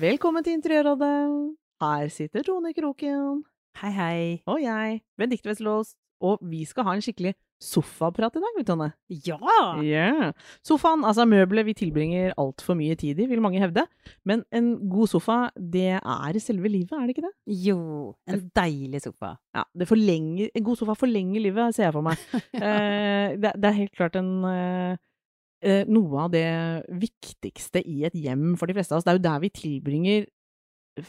Velkommen til Interiørrådet. Her sitter Tone Kroken. Hei, hei. Og jeg, Benedicte Wesselås. Og vi skal ha en skikkelig sofaprat i dag, vet du, Tonne. Ja! Ja. Sofaen, altså møbelet vi tilbringer altfor mye tid i, vil mange hevde. Men en god sofa, det er selve livet, er det ikke det? Jo, en deilig sofa. Ja, det forlenger, En god sofa forlenger livet, ser jeg for meg. eh, det, det er helt klart en eh, Noe av det viktigste i et hjem for de fleste av oss. Det er jo der vi tilbringer,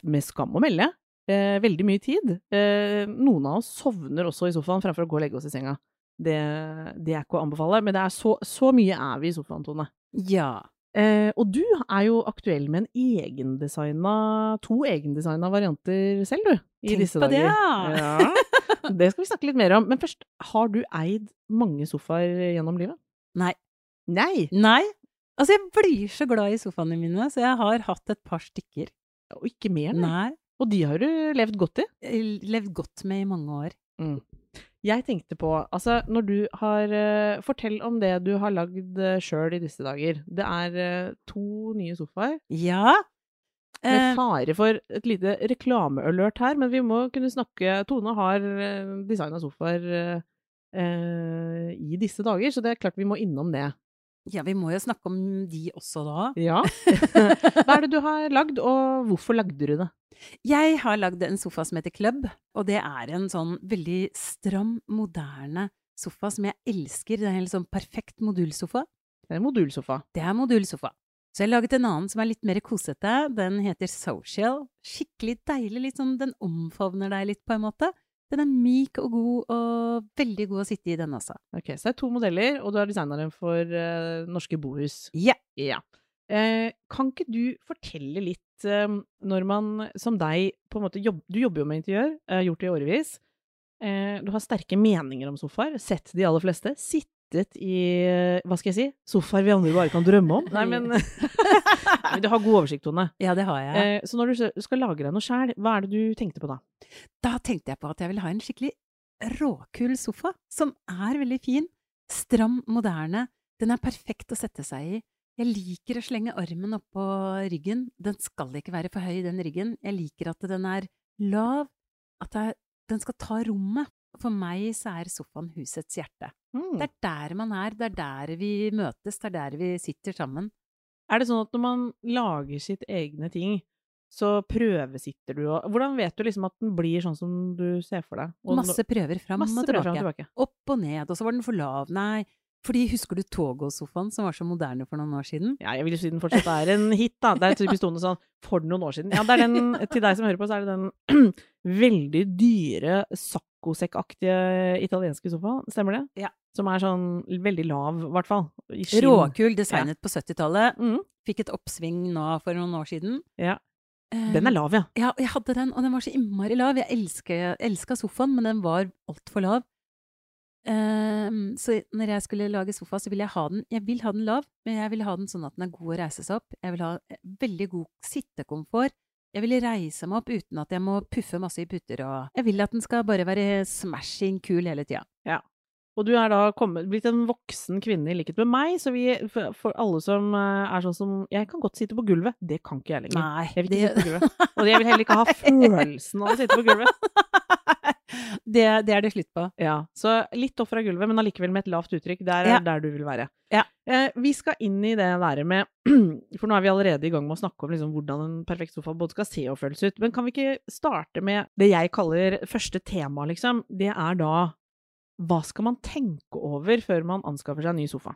med skam å melde, eh, veldig mye tid. Eh, noen av oss sovner også i sofaen fremfor å gå og legge oss i senga. Det, det er ikke å anbefale, men det er så, så mye er vi i sofaen, Tone. Ja. Eh, og du er jo aktuell med en egendesigna To egendesigna varianter selv, du. I Tenk disse på det, ja. ja! Det skal vi snakke litt mer om. Men først, har du eid mange sofaer gjennom livet? Nei. Nei! Nei. Altså, jeg blir så glad i sofaene mine, så jeg har hatt et par stykker. Og ikke mer, nei. Nei. Og de har du levd godt i. Jeg Levd godt med i mange år. Jeg tenkte på, altså når du har eh, Fortell om det du har lagd uh, sjøl i disse dager. Det er eh, to nye sofaer. Ja. Med Eh, fare for et lite reklamealert her, men vi må kunne snakke Tone har designa sofaer eh, eh, i disse dager, så det er klart vi må innom det. Ja, vi må jo snakke om de også da. Ja. Hva er det du har lagd, og hvorfor lagde du det? Jeg har lagd en sofa som heter Club, og det er en sånn veldig stram, moderne sofa som jeg elsker. Det er en helt sånn perfekt modulsofa. Det er modulsofa. Det er modulsofa. Så jeg har laget en annen som er litt mer kosete. Den heter Social. Skikkelig deilig. Litt sånn, den omfavner deg litt, på en måte. Den er myk og god, og veldig god å sitte i, den også. Ok, Så det er to modeller, og du er designeren for uh, norske bohus. Ja. Yeah. Uh, kan ikke du fortelle litt uh, når man som deg på en måte jobb, Du jobber jo med interiør, har gjort det i årevis. Eh, du har sterke meninger om sofaer, sett de aller fleste. Sittet i eh, hva skal jeg si sofaer vi andre bare kan drømme om. Nei, men, men du har god oversikt, Tone. Ja, det har jeg. Eh, så når du skal lage deg noe sjæl, hva er det du tenkte på da? Da tenkte jeg på at jeg ville ha en skikkelig råkul sofa, som er veldig fin. Stram, moderne. Den er perfekt å sette seg i. Jeg liker å slenge armen oppå ryggen. Den skal ikke være for høy, den ryggen. Jeg liker at den er lav, at den skal ta rommet. For meg så er sofaen husets hjerte. Mm. Det er der man er, det er der vi møtes, det er der vi sitter sammen. Er det sånn at når man lager sitt egne ting, så prøvesitter du og Hvordan vet du liksom at den blir sånn som du ser for deg? Og Masse prøver fram masse og tilbake. fram tilbake. Opp og ned, og så var den for lav. Nei, fordi husker du Togo-sofaen som var så moderne for noen år siden? Ja, jeg vil si den fortsatt er en hit, da. Det er typisk Tone sånn for noen år siden. Ja, det er den, til deg som hører på, så er det den veldig dyre saccosekk-aktige italienske sofa, Stemmer det? Ja. Som er sånn veldig lav, i hvert fall. Råkul, designet på 70-tallet. Mm. Fikk et oppsving nå for noen år siden. Ja. Eh, Den er lav, ja. Ja, og jeg hadde den, og den var så innmari lav. Jeg elska sofaen, men den var altfor lav. Um, så når jeg skulle lage sofa, så ville jeg ha den Jeg vil ha den lav, men jeg vil ha den sånn at den er god å reise seg opp. Jeg vil ha eh, veldig god sittekomfort. Jeg vil reise meg opp uten at jeg må puffe masse i putter og Jeg vil at den skal bare være smashing kul hele tida. Og du er da kommet, blitt en voksen kvinne i likhet med meg, så vi, for, alle som eh, er sånn som Jeg kan godt sitte på gulvet. Det kan ikke jeg lenger. Nei, Jeg vil ikke sitte på gulvet. Og jeg vil heller ikke ha følelsen av å sitte på gulvet. det, det er det slutt på. Ja, Så litt opp fra gulvet, men allikevel med et lavt uttrykk. Der er Ja. der du vil være. Ja. Eh, vi skal inn i det der med For nå er vi allerede i gang med å snakke om liksom, hvordan en perfekt sofa både skal se og føles ut. Men kan vi ikke starte med det jeg kaller første tema, liksom? Det er da hva skal man tenke over før man anskaffer seg en ny sofa?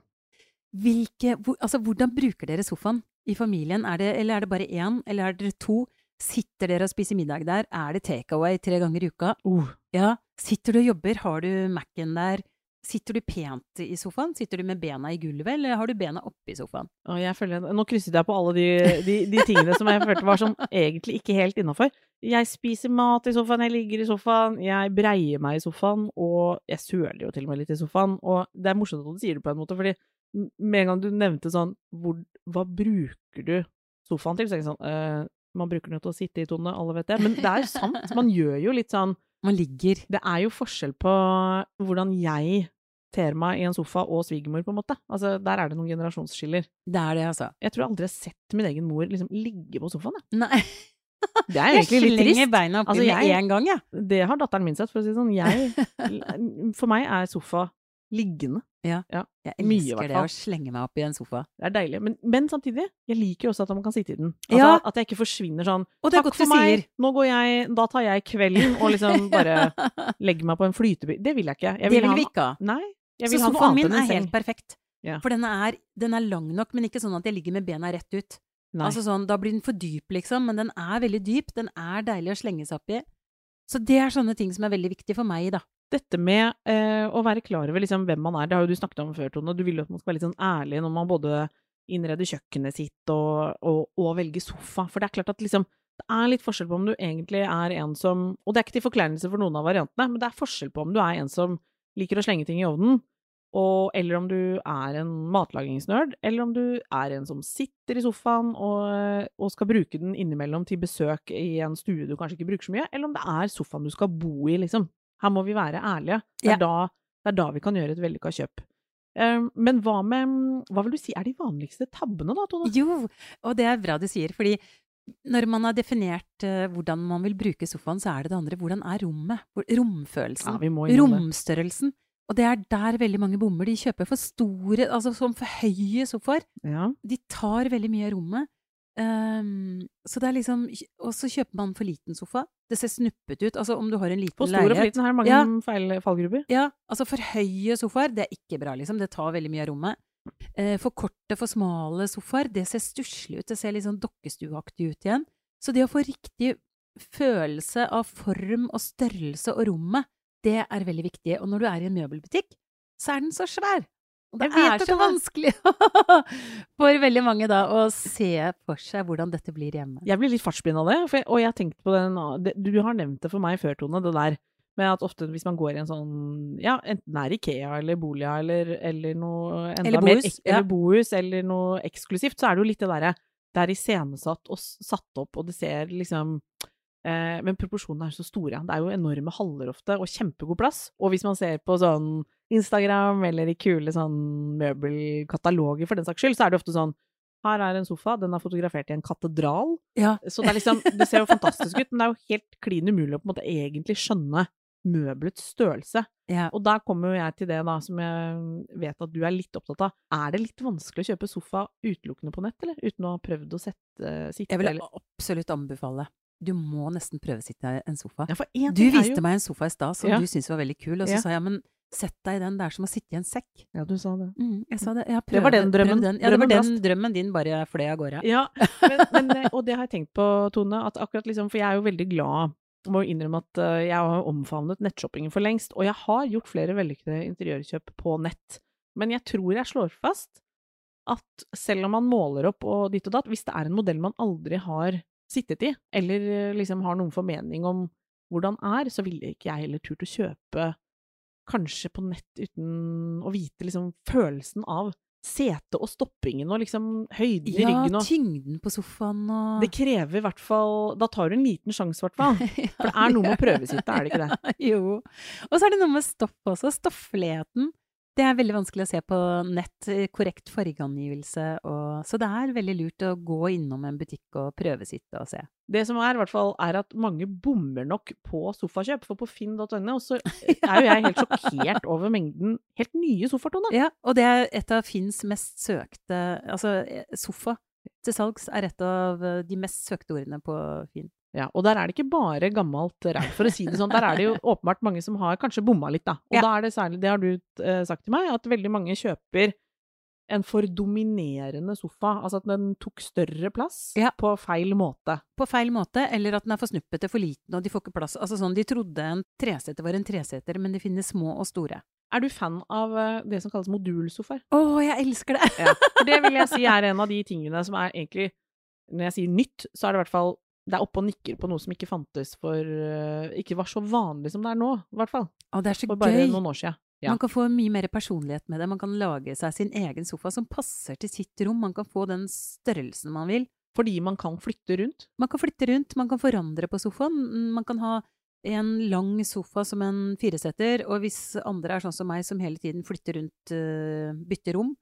Hvilke, hvor, altså, hvordan bruker dere sofaen i familien? Er det, eller er det bare én, eller er dere to? Sitter dere og spiser middag der? Er det takeaway tre ganger i uka? Uh, Ja. Sitter du og jobber? Har du Mac-en der? Sitter du pent i sofaen? Sitter du med bena i gulvet, eller har du bena oppi sofaen? jeg føler, nå krysset jeg på alle de, de, de tingene som jeg følte var sånn egentlig ikke helt innafor. Jeg spiser mat i sofaen, jeg ligger i sofaen, jeg breier meg i sofaen, og jeg søler jo til og med litt i sofaen. Og det er morsomt at du sier det på en måte, fordi med en gang du nevnte sånn hvor, Hva bruker du sofaen til? Så er jeg sånn Man bruker den jo til å sitte i, Tone, alle vet det. Men det er jo sant. Man gjør jo litt sånn Man ligger. Det er jo forskjell på hvordan jeg ter meg i en sofa og svigermor, på en måte. Altså, der er det noen generasjonsskiller. Det er det, altså. Jeg tror aldri jeg har sett min egen mor liksom ligge på sofaen. Jeg. Nei. Det er egentlig litt slenger trist. beina oppi Altså, med jeg- en gang, jeg. Det har datteren min sett, for å si det sånn. Jeg, for meg er sofa liggende. Jeg ja. Jeg elsker Mye, det å slenge meg opp i en sofa. Det er deilig. Men, men samtidig, jeg liker jo også at man kan sitte i den. Altså, Ja. At jeg ikke forsvinner sånn Og det Takk godt for meg, nå går jeg Da tar jeg kvelden og liksom bare legger meg på en flyteby. Det vil jeg ikke. Jeg det vil vil ha vi ikke ha. Nei. Jeg Så vil ha sofaen min er helt perfekt. Ja. For den er, den er lang nok, men ikke sånn at jeg ligger med bena rett ut. Nei. Altså sånn, Da blir den for dyp, liksom, men den er veldig dyp. Den er deilig å slenge seg opp i. Så det er sånne ting som er veldig viktig for meg, da. Dette med eh, å være klar over liksom hvem man er, det har jo du snakket om før, Tone. Du vil jo at man skal være litt sånn ærlig når man både innreder kjøkkenet sitt og, og, og velger sofa. For det er klart at liksom det er litt forskjell på om du egentlig er en som Og det er ikke til forkleinelse for noen av variantene, men det er forskjell på om du er en som liker å slenge ting i ovnen, og, eller om du er en matlagingsnerd, eller om du er en som sitter i sofaen og, og skal bruke den innimellom til besøk i en stue du kanskje ikke bruker så mye, eller om det er sofaen du skal bo i, liksom. Her må vi være ærlige. Det er, Ja. da, det er da vi kan gjøre et vellykka kjøp. Um, men hva med Hva vil du si er de vanligste tabbene, da, Tone? Jo, og det er bra du sier, fordi når man har definert eh, hvordan man vil bruke sofaen, så er det det andre hvordan er rommet? Romfølelsen. Ja. Romstørrelsen. Og det er der veldig mange bommer. De kjøper for store, altså som for høye sofaer. Ja. De tar veldig mye av rommet. Ehm, så det er liksom Og så kjøper man for liten sofa. Det ser snuppet ut. Altså om du har en liten På stor og for liten her er mange Ja. feil fallgruber. Ja, altså for høye sofaer, det er ikke bra, liksom. Det tar veldig mye av rommet. Uh, for korte, for smale sofaer, det ser stusslig ut. Det ser litt sånn dokkestueaktig ut igjen. Så det å få riktig følelse av form og størrelse og rommet, det er veldig viktig. Og når du er i en møbelbutikk, så er den så svær. Og det er så vanskelig for veldig mange da å se for seg hvordan dette blir hjemme. Jeg blir litt fartsblind av det, for jeg, og jeg har tenkt på den Du har nevnt det for meg før, Tone, det der med at ofte hvis man går i en sånn Ja, enten det er Ikea eller Bolia eller, eller noe enda Eller mer ek- ja. eller Bohus eller noe eksklusivt, så er det jo litt det derre Det er iscenesatt og satt opp, og det ser liksom eh, Men proporsjonene er så store. Det er jo enorme haller ofte, og kjempegod plass. Og hvis man ser på sånn Instagram eller i kule sånn møbelkataloger for den saks skyld, så er det ofte sånn her er en sofa, den er fotografert i en katedral. Ja. Så det liksom, det ser jo fantastisk ut, men det er jo helt klin umulig å på en måte egentlig skjønne møbelets størrelse. ja. Og da kommer jo jeg til det da, som jeg vet at du er litt opptatt av. Er det litt vanskelig å kjøpe sofa utelukkende på nett, eller? Uten å ha prøvd å sette, sitte Jeg vil eller absolutt anbefale. Du må nesten prøvesitte en sofa. ja, en Du viste jo... meg en sofa i stad som Ja. du syntes var veldig kul, og så Ja. sa jeg men sett deg i den, det er som å sitte i en sekk. Ja, du sa det. Mm, jeg sa det. Jeg prøvde, Det var den drømmen. Den. Ja, det var Drømmen den drømmen din bare fløy av gårde. Ja, men, men, eh, og det har jeg tenkt på, Tone, at akkurat liksom, for jeg er jo veldig glad jeg må innrømme at eh, jeg har omfavnet nettshoppingen for lengst, og jeg har gjort flere vellykkede interiørkjøp på nett. Men jeg tror jeg slår fast at selv om man måler opp og ditt og datt, hvis det er en modell man aldri har sittet i, eller eh, liksom har noen formening om hvordan er, så ville ikke jeg heller turt å kjøpe kanskje på nett uten å vite liksom følelsen av setet og stoppingen og liksom høyden i ryggen og tyngden på sofaen og Det krever i hvert fall Da tar du en liten sjanse, i hvert fall. For det er noe med å prøvesitte, er det ikke det? jo. Og så er det noe med stopp også. Stoffligheten. Det er veldig vanskelig å se på nett. eh, Korrekt fargeangivelse og Så det er veldig lurt å gå innom en butikk og prøvesitte og se. Det som er, i hvert fall, er at mange bommer nok på sofakjøp. For på finn.no så er jo jeg helt sjokkert over mengden helt nye sofaer, Tone. Ja, og det er et av Finns mest søkte Altså, eh, sofa til salgs er et av de mest søkte ordene på Finn. Ja, og der er det ikke bare gammelt ræl, for å si det sånn. Der er det jo åpenbart mange som har kanskje bomma litt, da. Og Ja. da er det særlig, det har du uh, sagt til meg, at veldig mange kjøper en for dominerende sofa. Altså at den tok større plass Ja. på feil måte. På feil måte, eller at den er for snuppete, for liten, og de får ikke plass. Altså sånn, De trodde en treseter var en treseter, men det finnes små og store. Er du fan av eh, det som kalles modulsofaer? Å, jeg elsker det! Ja. For det vil jeg si er en av de tingene som er egentlig Når jeg sier nytt, så er det i hvert fall det er oppe og nikker på noe som ikke fantes for eh, Ikke var så vanlig som det er nå, i hvert fall. Å, det er så For bare gøy! noen år siden. Ja. Man kan få mye mer personlighet med det. Man kan lage seg sin egen sofa som passer til sitt rom. Man kan få den størrelsen man vil. Fordi man kan flytte rundt. Man kan flytte rundt, man kan forandre på sofaen. Man kan ha en lang sofa som en fireseter, og hvis andre er sånn som meg som hele tiden flytter rundt, eh, bytter rom,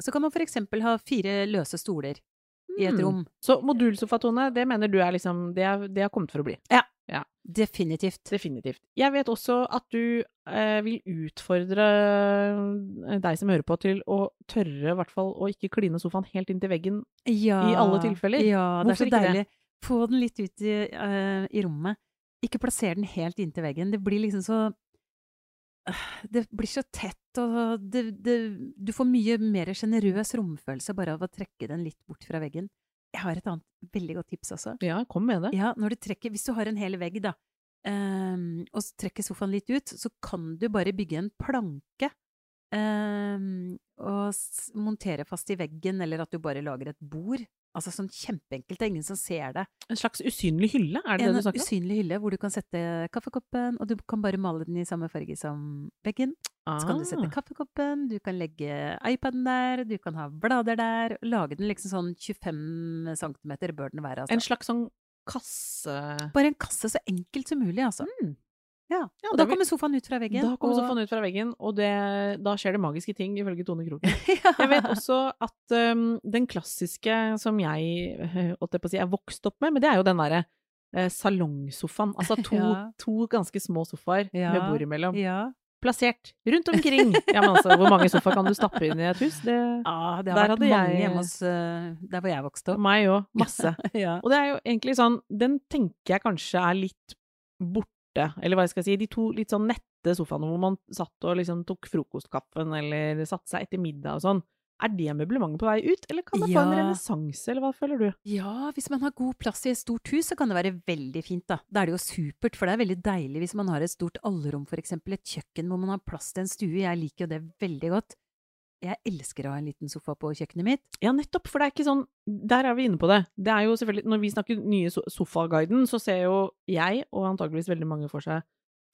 så kan man for eksempel ha fire løse stoler i et Mm. rom. Så modulsofa, Tone, det mener du er liksom Det, har kommet for å bli. Definitivt. Definitivt. Jeg vet også at du eh, vil utfordre eh, deg som hører på, til å tørre i hvert fall å ikke kline sofaen helt inntil veggen. Ja, I alle tilfeller. Ja, det er så deilig. det? Få den litt ut i, uh, i rommet. Ikke plasser den helt inntil veggen. Det blir liksom så øh, Det blir så tett, og det, det, du får mye mer sjenerøs romfølelse bare av å trekke den litt bort fra veggen. Jeg har et annet veldig godt tips også. Ja, kom med det. Ja, når du trekker, hvis du har en hel vegg, da, um, og trekker sofaen litt ut, så kan du bare bygge en planke um, og montere fast i veggen, eller at du bare lager et bord. Altså sånn kjempeenkelt, det er ingen som ser det. En slags usynlig hylle, er det En det du snakker om? usynlig hylle hvor du kan sette kaffekoppen, og du kan bare male den i samme farge som veggen. Så kan du sette Ah. kaffekoppen, du kan legge iPaden der, du kan ha blader der. Lage den liksom sånn 25 cm bør den være, altså. En slags sånn kasse... Bare en kasse så enkelt som mulig, altså. Mm. Ja. Ja, og da da kommer sofaen ut fra veggen. Da kommer og- sofaen ut fra veggen, og det, da skjer det magiske ting, ifølge Tone Kroken. ja. Jeg vet også at um, den klassiske som jeg si, er vokst opp med, men det er jo den derre eh, salongsofaen. Altså to, Ja. to ganske små sofaer med bord imellom. Ja. Plassert rundt omkring. Ja, men altså, hvor mange sofaer kan du stappe inn i et hus? Det Ah, det Der har vært mange jeg- hjemme hos eh, der hvor jeg vokste opp. meg òg. Masse. ja. Og det er jo egentlig sånn Den tenker jeg kanskje er litt borte, eller hva jeg skal si. De to litt sånn nette sofaene hvor man satt og liksom tok frokostkaffen eller satte seg etter middag og sånn. Er det møblementet på vei ut, eller kan det få en Ja. renessanse, eller hva føler du? ja, hvis man har god plass i et stort hus, så kan det være veldig fint, da. Da er det jo supert, for det er veldig deilig hvis man har et stort allrom, for eksempel et kjøkken hvor man har plass til en stue. Jeg liker jo det veldig godt. Jeg elsker å ha en liten sofa på kjøkkenet mitt. Ja, nettopp, for det er ikke sånn Der er vi inne på det. Det er jo selvfølgelig Når vi snakker nye so Sofaguiden, så ser jo jeg, og antageligvis veldig mange for seg,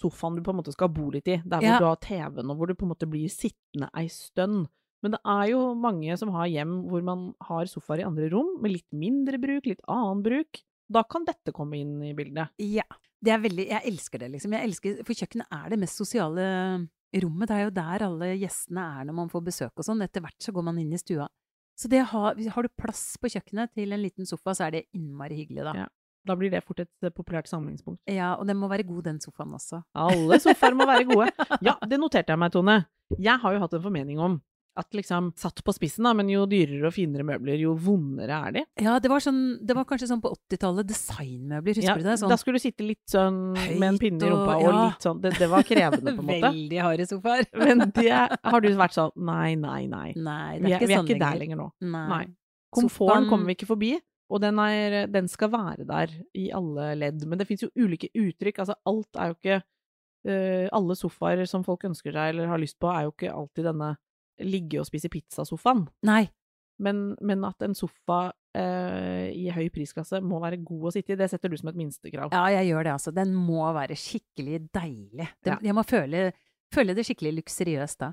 sofaen du på en måte skal bo litt i. Der hvor Ja. du har TV-en, og hvor du på en måte blir sittende ei stund. Men det er jo mange som har hjem hvor man har sofaer i andre rom, med litt mindre bruk, litt annen bruk. Da kan dette komme inn i bildet. Ja. Det er veldig Jeg elsker det, liksom. Jeg elsker, for kjøkkenet er det mest sosiale rommet. Det er jo der alle gjestene er når man får besøk og sånn. Etter hvert så går man inn i stua. Så det har, har du plass på kjøkkenet til en liten sofa, så er det innmari hyggelig, da. Ja. Da blir det fort et eh, populært samlingspunkt. Ja, og den må være god, den sofaen også. Alle sofaer må være gode. Ja, det noterte jeg meg, Tone. Jeg har jo hatt en formening om at liksom, satt på spissen, da, men jo dyrere og finere møbler, jo vondere er de. Ja, det var, sånn, det var kanskje sånn på 80-tallet, designmøbler, husker Ja, du det? Sånn Da skulle du sitte litt sånn med en pinne i rumpa, og- og litt sånn Det, det var krevende, på en måte. veldig harde sofaer. Men det har du vært sånn Nei, nei, nei. Nei, det Vi er ikke vi er sånn ikke der lenger. lenger nå. Nei. Nei. Komforten Sofaen- kommer vi ikke forbi, og den, er, den skal være der i alle ledd. Men det fins jo ulike uttrykk. Altså, alt er jo ikke eh, Alle sofaer som folk ønsker seg eller har lyst på, er jo ikke alltid denne ligge og spise pizza-sofaen. Nei. Men, men at en sofa eh, i høy prisklasse må være god å sitte i, det setter du som et minstekrav. Ja, jeg gjør det, altså. Den må være skikkelig deilig. Den, Ja. Jeg må føle, føle det skikkelig luksuriøst da.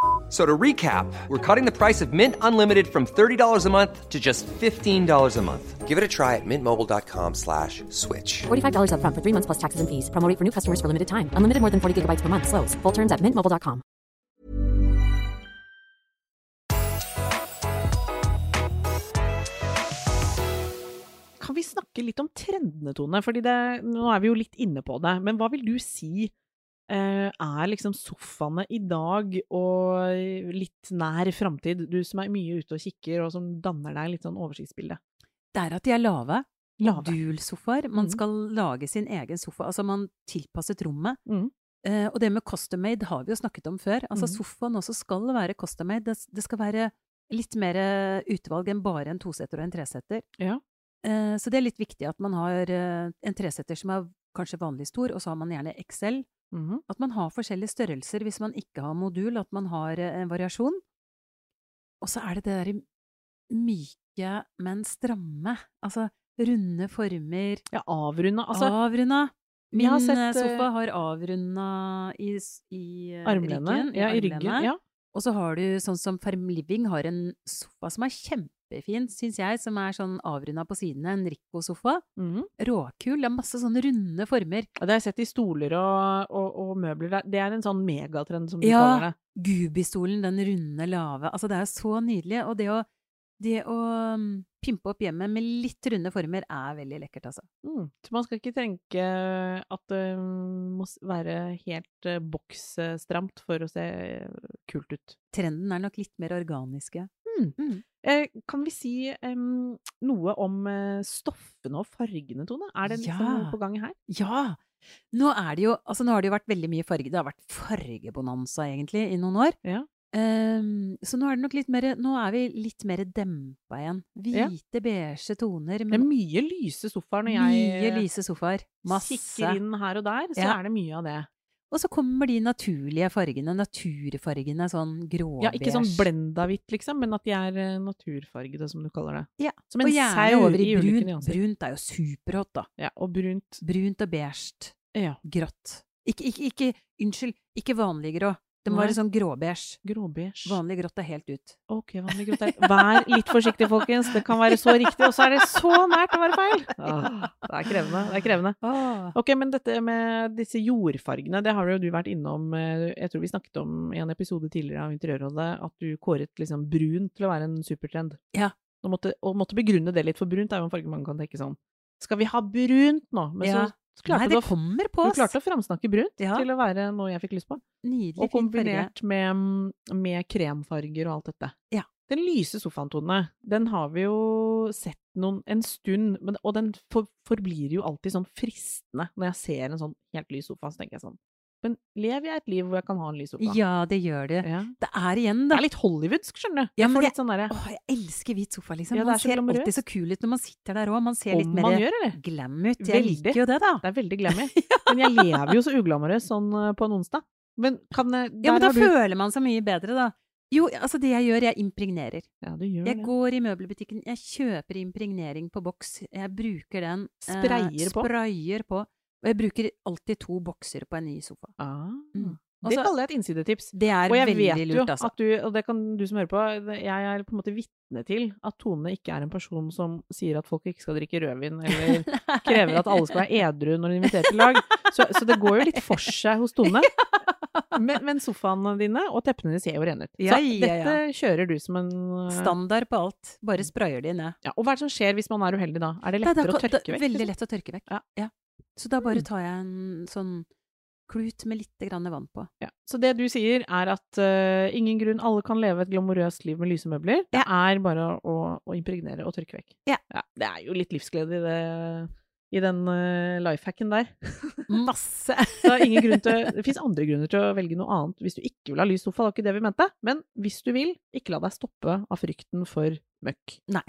F- So to recap, we're cutting the price of Mint Unlimited from $30 a month to just $15 a month. Give it a try at mintmobile.com slash switch. $45 upfront for three months plus taxes and fees. Promo rate for new customers for limited time. Unlimited more than 40 gigabytes per month. Slows. Full terms at mintmobile.com. Kan vi snakke litt om trendene, Tone? Fordi det, nå er vi jo litt inne på det. Men hva vil du si er liksom sofaene i dag og litt nær framtid? Du som er mye ute og kikker, og som danner deg litt sånn oversiktsbilde. Det er at de er lave. Lave. Modulsofaer. Man mm. skal lage sin egen sofa. Altså man tilpasset rommet. Mm. Eh, og det med custom made har vi jo snakket om før. Altså mm. sofaen også skal være custom made. Det, det skal være litt mer eh, utvalg enn bare en toseter og en treseter. Ja. Eh, så det er litt viktig at man har eh, en treseter som er kanskje vanlig stor, og så har man gjerne Excel. Mm -hmm. At man har forskjellige størrelser hvis man ikke har modul, at man har eh, en variasjon. Og så er det det derre myke, men stramme. Altså runde former. Ja, avrunda. Altså, avrunda. Min har sett, eh, sofa eh, har avrunda i, i eh, armlenet. ryggen. Ja, i ryggen. Ja. Og så har du sånn som Farm Living har en sofa som er kjempefin, syns jeg, som er sånn avrunda på sidene. En Rico-sofa. Mm. Råkul. Det er masse sånne runde former. Ja, Det har jeg sett i stoler og, og, og møbler. Det er en sånn megatrend, som du Ja. kaller det. Ja. Gubistolen, den runde, lave. Altså, det er jo så nydelig. Og det å, det å mm, pimpe opp hjemmet med litt runde former er veldig lekkert, altså. Mm. Så man skal ikke tenke at det må være helt eh, boksstramt for å se kult ut. Trenden er nok litt mer organiske. Mm. Mm. Eh, kan vi si em, noe om eh, stoffene og fargene, Tone? Er det liksom Ja. noe på gang her? Ja! Nå er det jo Altså, nå har det jo vært veldig mye farge. Det har vært fargebonanza, egentlig, i noen år. Ja. Ehm, så nå er det nok litt mer Nå er vi litt mer dempa igjen. Ja. Hvite, beige toner. Det er mye lyse sofaer når mye jeg lyse sofaer. Masse. kikker inn her og der, så Ja. er det mye av det. Og så kommer de naturlige fargene. Naturfargene. Sånn grå, Ja, ikke sånn blenda hvitt, liksom, men at de er eh, naturfargede, som du kaller det. Ja, Som en og gjerne over i i brunt. Brunt er jo superhot, da. Ja, og brunt. Brunt og beige. Ja. Grått. Ikke, ikke, ikke Unnskyld, ikke vanlig grå. Det må litt sånn gråbeige. Gråbeige. Vanlig grått er helt ut. Ok, vanlig grått er Vær litt forsiktig, folkens. Det kan være så riktig, og så er det så nært å være feil! Ah, det er krevende. Det er krevende. Ok, men dette med disse jordfargene, det har jo du vært innom eh, Jeg tror vi snakket om i en episode tidligere av Interiørrådet at du kåret liksom brunt til å være en supertrend. Ja. Og måtte, måtte begrunne det litt, for brunt er jo en farge man kan tenke sånn Skal vi ha brunt nå? Men Ja. så Nei, det å kommer på du klarte å framsnakke brunt Ja. til å være noe jeg fikk lyst på. Nydelig, Og kombinert med, med kremfarger og alt dette. Ja. Den lyse sofaen, den har vi jo sett noen, en stund, men, og den for, forblir jo alltid sånn fristende. Når jeg ser en sånn helt lys sofa, så tenker jeg sånn Men lever jeg et liv hvor jeg kan ha en lys sofa? Ja, det gjør det. Ja. Det er igjen, da. Det er litt hollywoodsk, skjønner du. Ja, Jeg litt sånn derre Åh, jeg elsker hvit sofa, liksom. Ja, man er ser alltid så kul ut når man sitter der òg. Man ser litt Om mer man gjør, glam ut. Jeg Veldig. liker jo det, da. Det er veldig glammy. Men jeg lever jo så uglamorøs sånn eh, på en onsdag. Men kan eh, Ja, men da du føler man seg mye bedre, da. Jo, altså det jeg gjør, jeg impregnerer. Ja, du gjør Jeg det. går i møbelbutikken, jeg kjøper impregnering på boks. Jeg bruker den. eh, på? Sprayer på. Og jeg bruker alltid to bokser på en ny sofa. Ah. Mm. Det Altså, kaller jeg et innsidetips. Det er Og jeg veldig vet lurt, jo altså. at du, og det kan du som hører på, jeg er på en måte vitne til at Tone ikke er en person som sier at folk ikke skal drikke rødvin, eller krever at alle skal være edru når de inviterer til lag. Så, så det går jo litt for seg hos Tone. Men, men sofaene dine og teppene dine ser jo rene ut. Så ja, ja. dette kjører du som en eh, Standard på alt. Bare sprayer de ned. Ja, og hva er det som skjer hvis man er uheldig da? Er det lettere da lettere å tørke da- vekk? Veldig liksom? lett å tørke vekk. Ja. Så da bare Mm. tar jeg en sånn klut med litt grann vann på. Ja. Så det du sier er at uh, ingen grunn, alle kan leve et glamorøst liv med lyse møbler. Det er bare å, å impregnere og tørke vekk. Ja. Det er jo litt livsglede i, det, i den uh, lifehacken der. Masse! Ingen grunn til, det fins andre grunner til å velge noe annet hvis du ikke vil ha lys sofa, det var ikke det vi mente. Men hvis du vil, ikke la deg stoppe av frykten for møkk. Nei.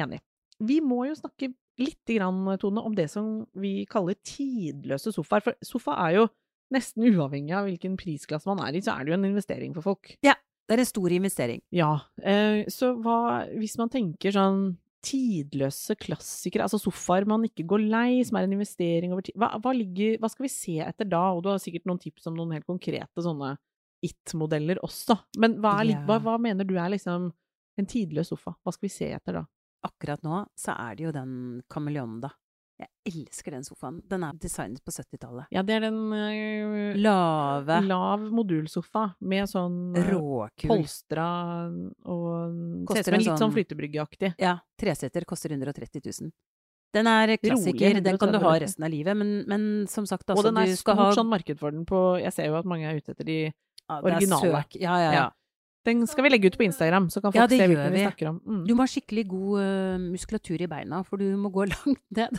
Enig. Vi må jo snakke litt, grann, Tone, om det som vi kaller tidløse sofaer. For sofa er jo nesten uavhengig av hvilken prisklasse man er i, så er det jo en investering for folk. Ja, Det er en stor investering. Ja, eh, så hva hvis man tenker sånn tidløse klassikere, altså sofaer man ikke går lei, som er en investering over tid, hva, hva, ligger, hva skal vi se etter da? Og du har sikkert noen tips om noen helt konkrete sånne it-modeller også. Men hva, er, Ja. hva mener du er liksom en tidløs sofa? Hva skal vi se etter da? Akkurat nå så er det jo den kameleonen, da. Jeg elsker den sofaen. Den er designet på 70-tallet. Ja, det er den eh, Lave, lav modulsofa med sånn eh, råkul. polstra og Ser ut Koster som en litt sånn sånn- flytebryggeaktig. Ja, treseter koster 130 000. Den er klassiker. Rolig, Den kan du ha resten av livet. Men, men som sagt, Og altså, den er stort ha sånn marked for den på Jeg ser jo at mange er ute etter de ja, originale. Ja, ja, ja. Ja. Den skal vi legge ut på Instagram, så kan folk Ja, se hvilken vi vi. snakker om. Mm. Du må ha skikkelig god uh, muskulatur i beina, for du må gå langt ned.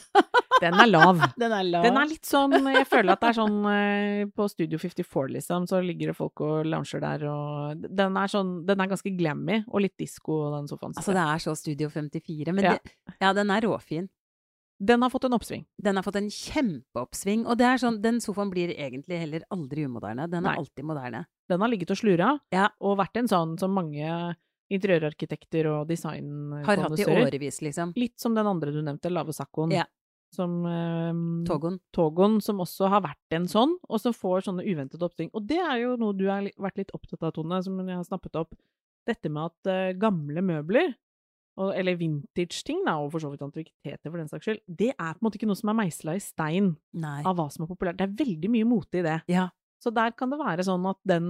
Den er lav. Den er lav. Den er litt sånn Jeg føler at det er sånn uh, På Studio 54, liksom, så ligger det folk og lounger der, og Den er sånn Den er ganske glammy og litt disko, den sofaen. Altså, det er så Studio 54. Men Ja. det, ja, den er råfin. Den har fått en oppsving. Den har fått en kjempeoppsving. Og det er sånn, den sofaen blir egentlig heller aldri umoderne. Den er Nei. alltid moderne. Den har ligget og slura, Ja. og vært en sånn som mange interiørarkitekter og Har hatt i årevis, liksom. Litt som den andre du nevnte, Lave Sakkoen. Ja. Som eh, Togon. Togon, som også har vært en sånn, og som får sånne uventede oppsving. Og det er jo noe du har vært litt opptatt av, Tone, som jeg har snappet opp. Dette med at eh, gamle møbler, og, eller vintage-ting, da, og for så vidt antikviteter for den saks skyld, det er på en måte ikke noe som er meisla i stein Nei. av hva som er populært. Det er veldig mye mote i det. Ja. Så der kan det være sånn at den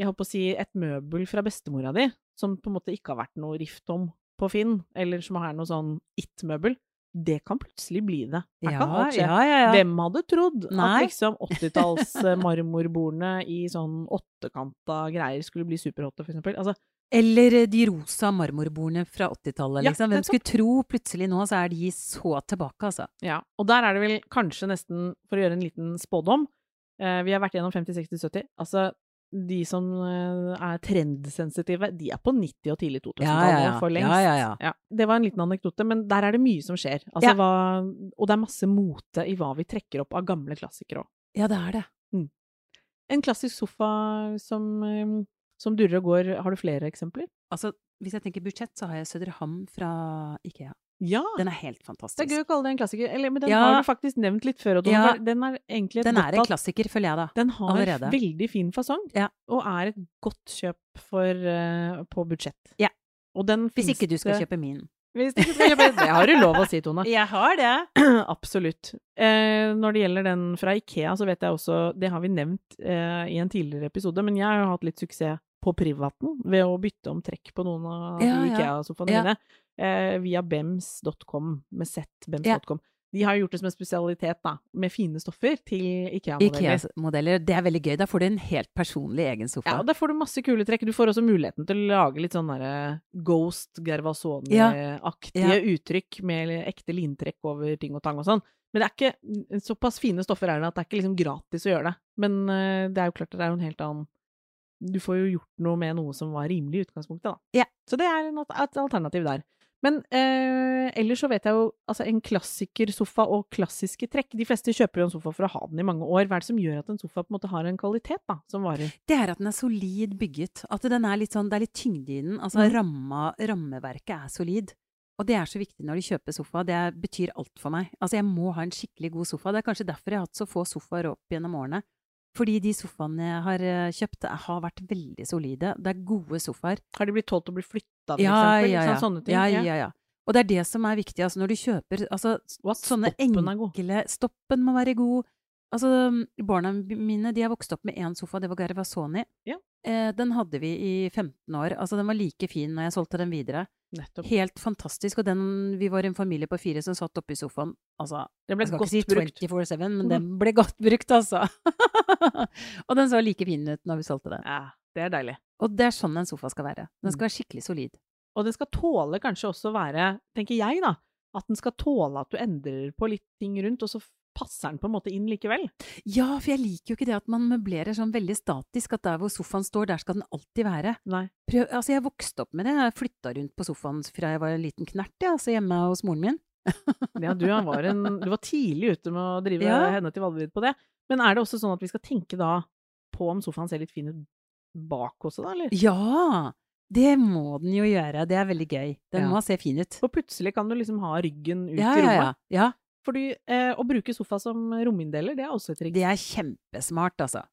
Jeg holdt på å si et møbel fra bestemora di, som på en måte ikke har vært noe rift om på Finn, eller som er noe sånn it-møbel, det kan plutselig bli det. Her kan alt skje. ja, ja, ja. Hvem hadde trodd Nei. at liksom 80-talls eh, marmorbordene i sånn åttekanta greier skulle bli superhotte, for eksempel? Altså, Eller eh, de rosa marmorbordene fra 80-tallet, Ja, liksom. Hvem skulle tro plutselig nå, så er de så tilbake, altså. ja. Og der er det vel kanskje nesten, for å gjøre en liten spådom eh, Vi har vært gjennom 50, 60, 70. Altså, de som eh, er trendsensitive, de er på 90- og tidlig 2000-tallet for lengst. Ja, ja, ja. Ja, det var en liten anekdote, men der er det mye som skjer. Altså, Ja. hva, og det er masse mote i hva vi trekker opp av gamle klassikere òg. Ja, det er det. En klassisk sofa som, eh, som durrer og går, har du flere eksempler? Altså, hvis jeg tenker budsjett, så har jeg Søderham fra Ikea. Ja! Den er helt fantastisk. Det er gøy å kalle det en klassiker, eller, men den Ja. har du faktisk nevnt litt før. Den, Ja. den er egentlig Den er en klassiker, føler jeg, da. Den har allerede. veldig fin fasong, Ja. og er et godt kjøp for, uh, på budsjett. Ja. Og den Hvis ikke du skal det- kjøpe min. Hvis du ikke skal kjøpe Det har du lov å si, Tone. Jeg har det. Absolutt. Eh, når det gjelder den fra Ikea, så vet jeg også Det har vi nevnt eh, i en tidligere episode, men jeg har jo hatt litt suksess på privaten ved å bytte om trekk på noen av Ja, ja. Ikea-sofaene Ja. mine eh, via bems.com, med z.bems.com. De har gjort det som en spesialitet, da, med fine stoffer til Ikea-modeller. Ikea-modeller. Det er veldig gøy. Da får du en helt personlig egen sofa. Ja, og der får du masse kule trekk. Du får også muligheten til å lage litt sånn derre Ghost Gervasoni-aktige Ja. uttrykk med ekte lintrekk over ting og tang og sånn. Men det er ikke såpass fine stoffer er det at det er ikke liksom gratis å gjøre det. Men eh, det er jo klart at det er jo en helt annen Du får jo gjort noe med noe som var rimelig i utgangspunktet, da. Ja. Så det er et alternativ der. Men eh, ellers så vet jeg jo altså en klassikersofa og klassiske trekk. De fleste kjøper jo en sofa for å ha den i mange år. Hva er det som gjør at en sofa på en måte har en kvalitet da, som varer? Det er at den er solid bygget. At den er litt sånn, det er litt tyngde i den. Altså mm. ramma, rammeverket er solid. Og det er så viktig når du kjøper sofa. Det betyr alt for meg. Altså jeg må ha en skikkelig god sofa. Det er kanskje derfor jeg har hatt så få sofaer opp gjennom årene. Fordi de sofaene jeg har eh, kjøpt, har vært veldig solide. Det er gode sofaer. Har de blitt tålt å bli flytta, for Ja, eksempel? ja, ja. Sånne ting. ja, ja, ja. Og det er det som er viktig. Altså når du kjøper altså, Og at sånne stoppen enkle Stoppen må være god. Altså, barna mine de har vokst opp med én sofa, det var Garvasoni. Ja. Eh, den hadde vi i 15 år. Altså, den var like fin når jeg solgte den videre. Nettopp. Helt fantastisk. Og den, vi var en familie på fire som satt oppi sofaen. Altså, ble jeg skal godt ikke si brukt. 24-7, men den ble godt brukt, altså. og den så like fin ut når vi solgte den. Ja, det er deilig. Og det er sånn en sofa skal være. Den Mm. skal være skikkelig solid. Og den skal tåle kanskje også være, tenker jeg da, at den skal tåle at du endrer på litt ting rundt, og så passer den på en måte inn likevel. Ja, for jeg liker jo ikke det at man møblerer sånn veldig statisk, at der hvor sofaen står, der skal den alltid være. Nei. Prøv, altså jeg vokste opp med det, jeg flytta rundt på sofaen fra jeg var en liten knert, ja, altså hjemme hos moren min. Ja, du var, en, du var tidlig ute med å drive Ja. henne til Valdervid på det. Men er det også sånn at vi skal tenke da på om sofaen ser litt fin ut bak også, da, eller? Ja! Det må den jo gjøre, det er veldig gøy. Den Ja. må se fin ut. For plutselig kan du liksom ha ryggen ut Ja, i ja, rommet. ja. ja. Fordi eh, å bruke sofa som rominndeler, det er også et triks. Det er kjempesmart, altså.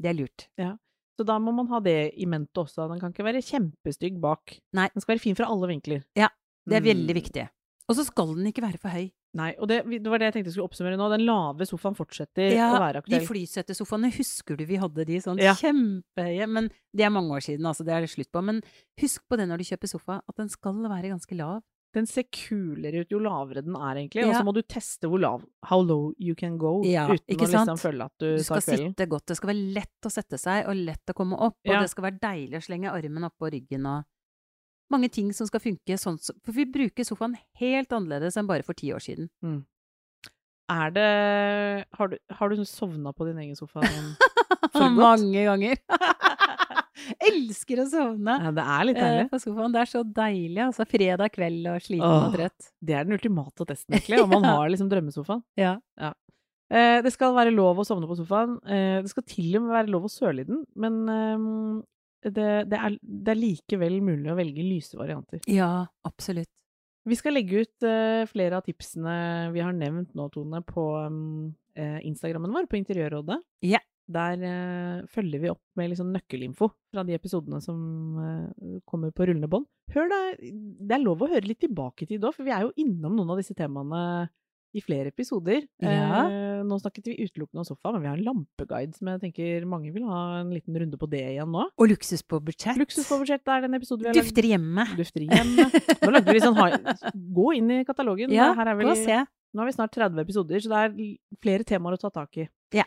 Det er lurt. Ja. Så da må man ha det i mente også. Den kan ikke være kjempestygg bak. Nei. Den skal være fin fra alle vinkler. Ja, Det er Mm. veldig viktig. Og så skal den ikke være for høy. Nei, og det, det var det jeg tenkte jeg skulle oppsummere nå. Den lave sofaen fortsetter å være de aktuell. flysettesofaene, husker du vi hadde de sånn Ja. kjempehøye? Men det er mange år siden, altså. Det er det slutt på. Men husk på det når du kjøper sofa, at den skal være ganske lav. Den ser kulere ut jo lavere den er, egentlig. Og så må du teste hvor lav How low you can go. Ja, uten å liksom føle at du, Du skal sitte godt. Det skal være lett å sette seg, og lett å komme opp. Og det skal være deilig å slenge armen oppå ryggen og Mange ting som skal funke sånn For vi bruker sofaen helt annerledes enn bare for ti år siden. Er det Har du, har du sovna på din egen sofa? Mange ganger. Elsker å sovne Ja, det er litt eh, deilig. på sofaen. Det er så deilig. Altså fredag kveld og sliten Åh. og trøtt. Det er den ultimate testen, egentlig, om man Ja. har liksom drømmesofaen. Ja. Eh, det skal være lov å sovne på sofaen. Eh, det skal til og med være lov å søle i den, men det, det, er, det er likevel mulig å velge lyse varianter. ja, absolutt. Vi skal legge ut flere av tipsene vi har nevnt nå, Tone, på Instagrammen vår, på Interiørrådet. Ja. Der eh, følger vi opp med liksom nøkkelinfo fra de episodene som eh, kommer på rullende bånd. Hør da, det er lov å høre litt tilbake i tid òg, for vi er jo innom noen av disse temaene i flere episoder. Ja. Eh, nå snakket vi utelukkende om sofa, men vi har en lampeguide som jeg tenker mange vil ha en liten runde på det igjen nå. Og luksus på budsjett. Luksus på budsjett er den episoden vi har. Dufter hjemme. Dufter hjemme. Nå lagde vi litt sånn Gå inn i katalogen. Ja, Her er gå og se. nå har vi snart 30 episoder, så det er flere temaer å ta tak i. Ja.